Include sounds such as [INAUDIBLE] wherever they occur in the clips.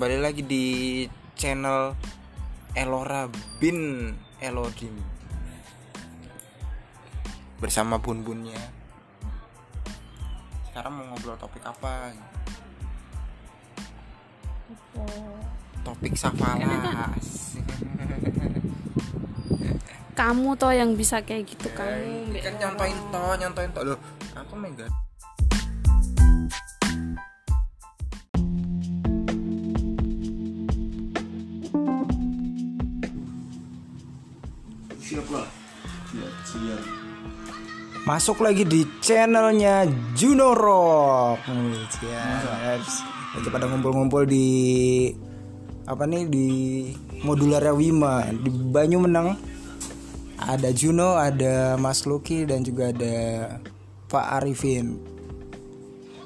kembali lagi di channel Elora bin Elodim bersama bun-bunnya. Sekarang mau ngobrol topik apa? Topik safalas. kamu toh yang bisa kayak gitu Eh, kamu kan nyontoin toh, nyontoin toh loh. Aku mega. Siap lah siap siap Masuk lagi di channelnya Juno Rock. Ya. Lagi pada ngumpul-ngumpul di apa nih di Modularnya Wima di Banyu Menang. Ada Juno, ada Mas Lucky dan juga ada Pak Arifin.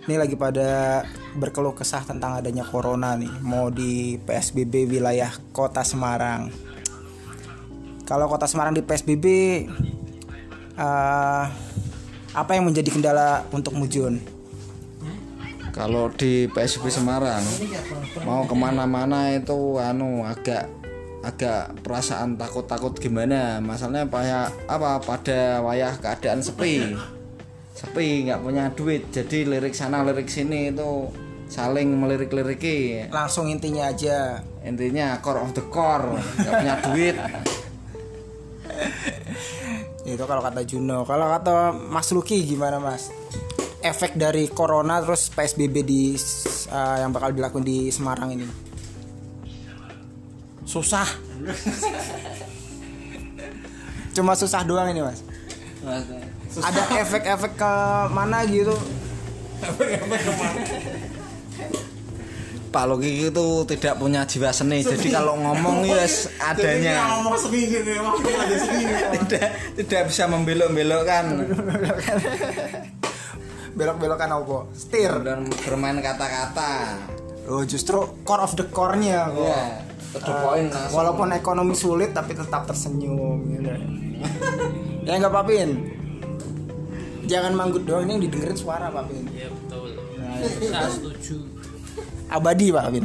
Ini lagi pada berkeluh kesah tentang adanya corona nih, mau di PSBB wilayah Kota Semarang. Kalau Kota Semarang di PSBB eh, apa yang menjadi kendala untuk Mujun? kalau di PSB Semarang mau ke mana-mana itu anu agak agak perasaan takut-takut gimana. Masalahnya kayak apa pada wayah keadaan sepi. Sepi nggak punya duit. Jadi lirik sana lirik sini itu saling melirik-liriki. Langsung intinya aja. intinya core of the core nggak punya duit Itu kalau kata Juno. Kalau kata Mas Luki gimana Mas? Efek dari corona terus PSBB di eh, yang bakal dilakukan di Semarang ini. Susah. [LAUGHS] Cuma susah doang ini Mas. Ada efek-efek ke mana gitu? [LAUGHS] Pak Loki itu tidak punya jiwa seni jadi kalau ngomong yes adanya ngomong aja seminggu [LAUGHS] tidak tidak bisa membelok-belokkan Belok-belokan apa? Setir. dan bermain kata-kata Oh, justru core of the core-nya kok. ya point langsung. Walaupun ekonomi sulit tapi tetap tersenyum gitu. [LAUGHS] ya enggak Papin. Jangan manggut doang ini yang didengerin suara Papin. Ya betul. Saya setuju. Abadi Papin.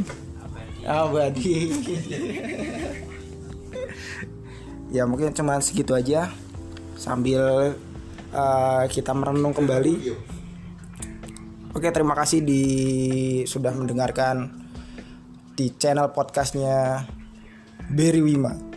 Abadi. ya mungkin cuma segitu aja sambil eh, kita merenung kembali. Oke terima kasih di sudah mendengarkan di channel podcastnya Berry Wima.